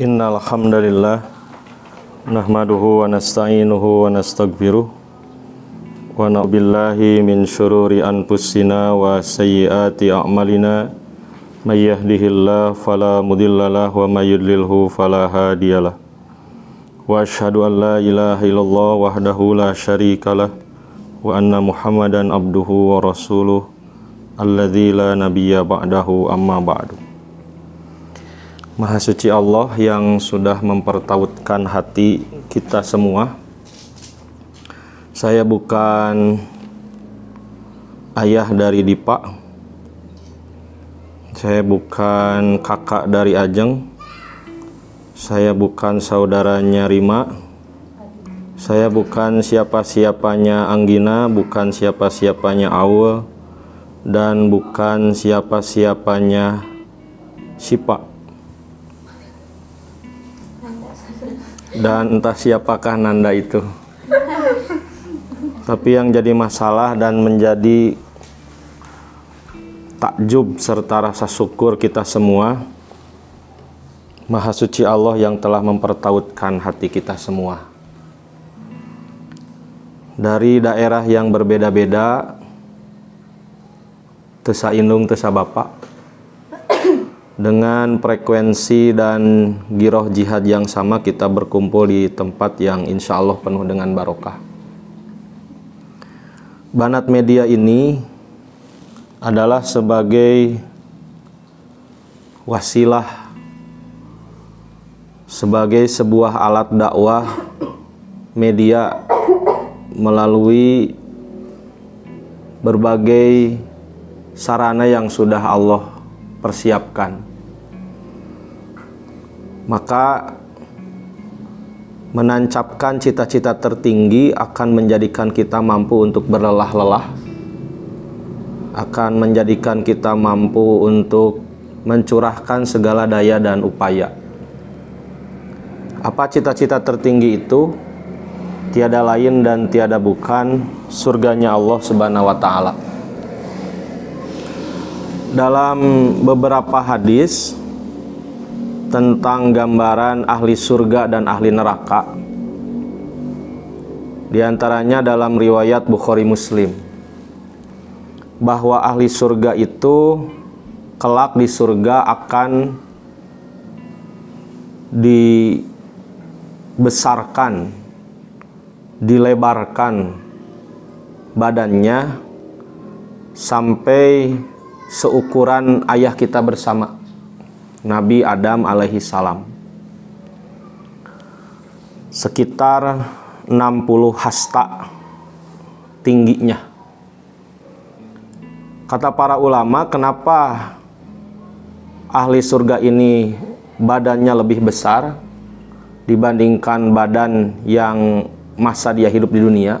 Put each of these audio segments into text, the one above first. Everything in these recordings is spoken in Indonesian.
Innal hamdalillah nahmaduhu wa nasta'inuhu min syururi anfusina wa sayyiati a'malina. May yahdihillahu fala wa may yudlilhu wa asyhadu an la wahdahu la syarikalah muhammadan abduhu wa rasuluh alladzi ba'dahu amma ba'du Maha suci Allah yang sudah mempertautkan hati kita semua. Saya bukan ayah dari Dipa. Saya bukan kakak dari Ajeng. Saya bukan saudaranya Rima. Saya bukan siapa-siapanya Anggina, bukan siapa-siapanya Awe, dan bukan siapa-siapanya Sipa. Dan entah siapakah Nanda itu. Tapi yang jadi masalah dan menjadi takjub serta rasa syukur kita semua Maha suci Allah yang telah mempertautkan hati kita semua. Dari daerah yang berbeda-beda, Tesa Indung, Tesa Bapak, dengan frekuensi dan giroh jihad yang sama kita berkumpul di tempat yang insya Allah penuh dengan barokah. Banat media ini adalah sebagai wasilah sebagai sebuah alat dakwah media melalui berbagai sarana yang sudah Allah persiapkan maka menancapkan cita-cita tertinggi akan menjadikan kita mampu untuk berlelah-lelah akan menjadikan kita mampu untuk mencurahkan segala daya dan upaya. Apa cita-cita tertinggi itu? Tiada lain dan tiada bukan surganya Allah Subhanahu wa taala. Dalam beberapa hadis tentang gambaran ahli surga dan ahli neraka. Di antaranya dalam riwayat Bukhari Muslim bahwa ahli surga itu kelak di surga akan dibesarkan, dilebarkan badannya sampai seukuran ayah kita bersama Nabi Adam alaihi salam. Sekitar 60 hasta tingginya. Kata para ulama kenapa ahli surga ini badannya lebih besar dibandingkan badan yang masa dia hidup di dunia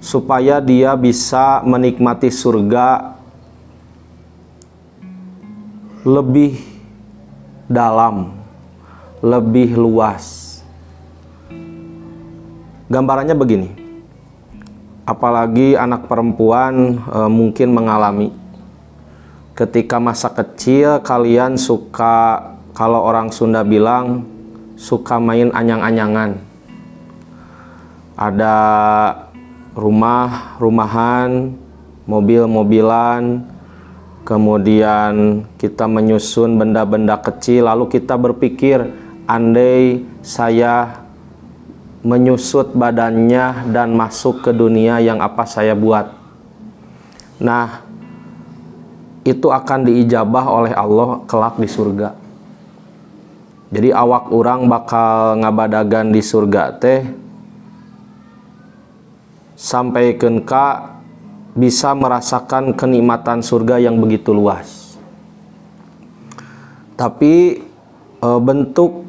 supaya dia bisa menikmati surga lebih dalam, lebih luas. Gambarannya begini. Apalagi anak perempuan e, mungkin mengalami ketika masa kecil kalian suka kalau orang Sunda bilang suka main anyang-anyangan. Ada rumah, rumahan, mobil-mobilan, kemudian kita menyusun benda-benda kecil, lalu kita berpikir, andai saya menyusut badannya dan masuk ke dunia yang apa saya buat. Nah, itu akan diijabah oleh Allah kelak di surga. Jadi awak orang bakal ngabadagan di surga teh sampai kenka bisa merasakan kenikmatan surga yang begitu luas. Tapi e, bentuk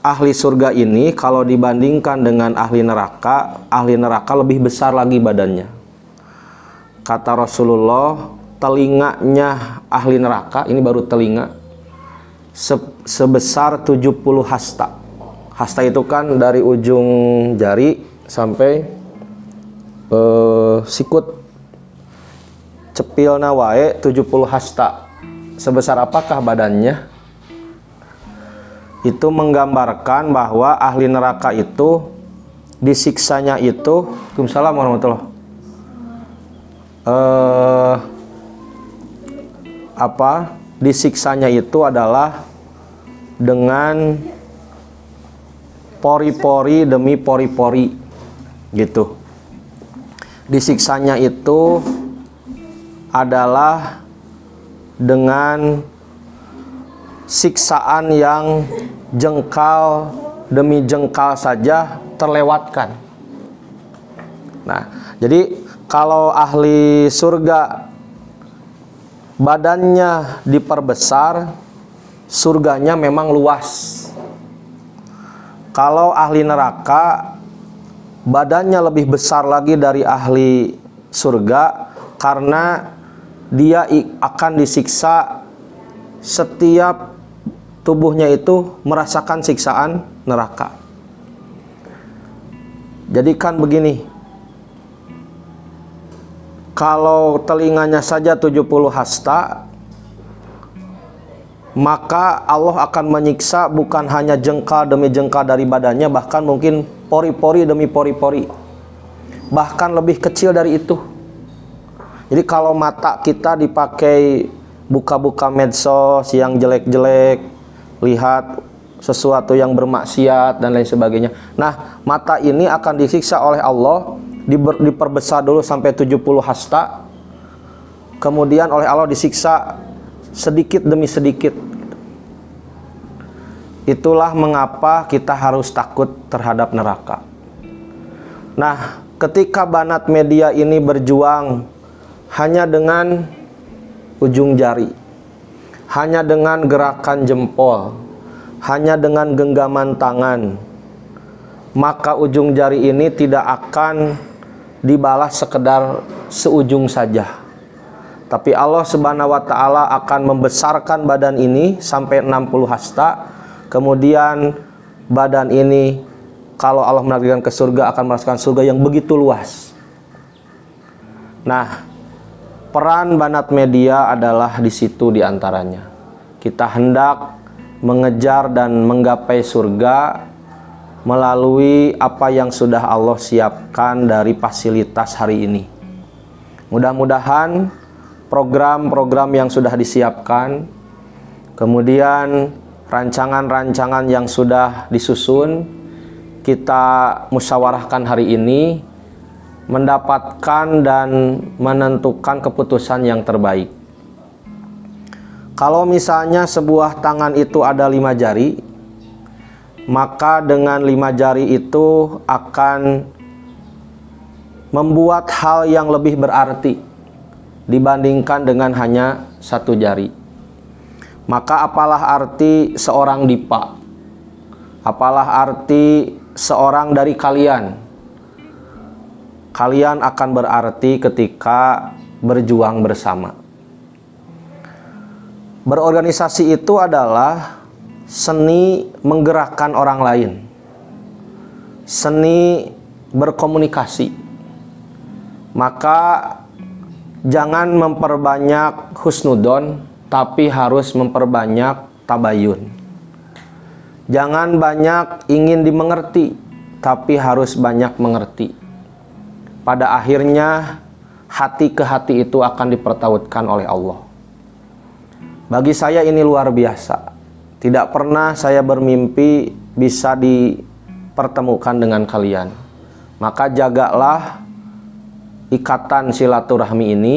ahli surga ini kalau dibandingkan dengan ahli neraka, ahli neraka lebih besar lagi badannya. Kata Rasulullah, telinganya ahli neraka, ini baru telinga, se sebesar 70 hasta. Hasta itu kan dari ujung jari sampai uh, sikut. Cepil nawae 70 hasta. Sebesar apakah badannya? Itu menggambarkan bahwa ahli neraka itu disiksanya itu Waalaikumsalam warahmatullahi eh, apa? Disiksanya itu adalah dengan pori-pori demi pori-pori gitu disiksanya itu adalah dengan siksaan yang jengkal demi jengkal saja terlewatkan. Nah, jadi kalau ahli surga badannya diperbesar, surganya memang luas. Kalau ahli neraka badannya lebih besar lagi dari ahli surga karena dia akan disiksa setiap tubuhnya itu merasakan siksaan neraka. Jadi kan begini. Kalau telinganya saja 70 hasta, maka Allah akan menyiksa bukan hanya jengkal demi jengkal dari badannya bahkan mungkin pori-pori demi pori-pori. Bahkan lebih kecil dari itu. Jadi kalau mata kita dipakai buka-buka medsos yang jelek-jelek lihat sesuatu yang bermaksiat dan lain sebagainya. Nah mata ini akan disiksa oleh Allah diperbesar dulu sampai 70 hasta. Kemudian oleh Allah disiksa sedikit demi sedikit. Itulah mengapa kita harus takut terhadap neraka. Nah, ketika banat media ini berjuang hanya dengan ujung jari, hanya dengan gerakan jempol, hanya dengan genggaman tangan, maka ujung jari ini tidak akan dibalas sekedar seujung saja tapi Allah Subhanahu wa taala akan membesarkan badan ini sampai 60 hasta. Kemudian badan ini kalau Allah menakdirkan ke surga akan merasakan surga yang begitu luas. Nah, peran banat media adalah di situ di antaranya. Kita hendak mengejar dan menggapai surga melalui apa yang sudah Allah siapkan dari fasilitas hari ini. Mudah-mudahan program-program yang sudah disiapkan, kemudian rancangan-rancangan yang sudah disusun, kita musyawarahkan hari ini, mendapatkan dan menentukan keputusan yang terbaik. Kalau misalnya sebuah tangan itu ada lima jari, maka dengan lima jari itu akan membuat hal yang lebih berarti dibandingkan dengan hanya satu jari. Maka apalah arti seorang dipa? Apalah arti seorang dari kalian? Kalian akan berarti ketika berjuang bersama. Berorganisasi itu adalah seni menggerakkan orang lain. Seni berkomunikasi. Maka jangan memperbanyak husnudon tapi harus memperbanyak tabayun. Jangan banyak ingin dimengerti tapi harus banyak mengerti. Pada akhirnya hati ke hati itu akan dipertautkan oleh Allah. Bagi saya ini luar biasa. Tidak pernah saya bermimpi bisa dipertemukan dengan kalian. Maka jagalah ikatan silaturahmi ini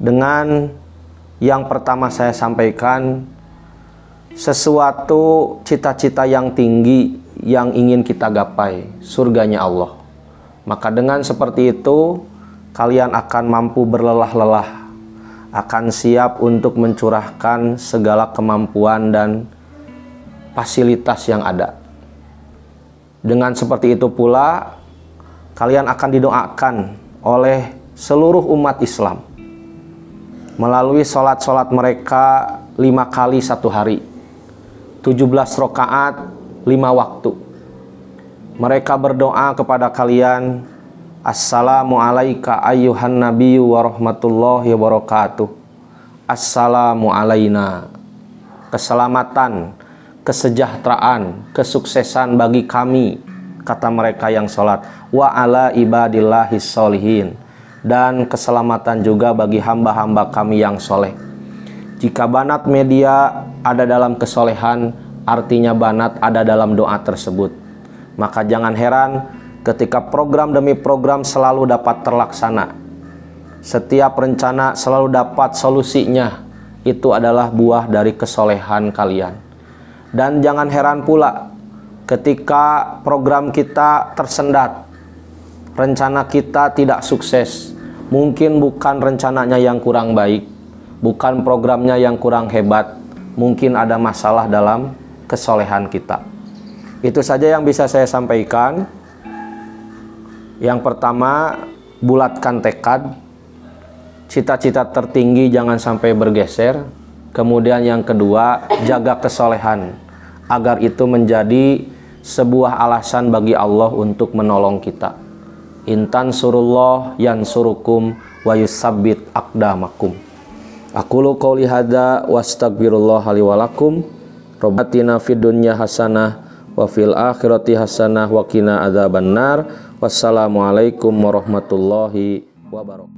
dengan yang pertama saya sampaikan sesuatu cita-cita yang tinggi yang ingin kita gapai, surganya Allah. Maka dengan seperti itu kalian akan mampu berlelah-lelah, akan siap untuk mencurahkan segala kemampuan dan fasilitas yang ada. Dengan seperti itu pula kalian akan didoakan oleh seluruh umat Islam melalui sholat-sholat mereka lima kali satu hari 17 rokaat lima waktu mereka berdoa kepada kalian Assalamu alayka ayyuhan nabiyyu wa rahmatullahi wabarakatuh Assalamu Keselamatan kesejahteraan, kesuksesan bagi kami, kata mereka yang sholat. Wa ala ibadillahi solihin. Dan keselamatan juga bagi hamba-hamba kami yang soleh. Jika banat media ada dalam kesolehan, artinya banat ada dalam doa tersebut. Maka jangan heran ketika program demi program selalu dapat terlaksana. Setiap rencana selalu dapat solusinya. Itu adalah buah dari kesolehan kalian. Dan jangan heran pula ketika program kita tersendat, rencana kita tidak sukses, mungkin bukan rencananya yang kurang baik, bukan programnya yang kurang hebat, mungkin ada masalah dalam kesolehan kita. Itu saja yang bisa saya sampaikan. Yang pertama, bulatkan tekad. Cita-cita tertinggi jangan sampai bergeser. Kemudian yang kedua, jaga kesolehan agar itu menjadi sebuah alasan bagi Allah untuk menolong kita. Intan surullah yan surukum wa yusabbit akdamakum. Aku lu qauli hadza wastaghfirullah li wa lakum. Robbatina fid dunya hasanah wa fil akhirati hasanah wa qina adzabannar. Wassalamualaikum warahmatullahi wabarakatuh.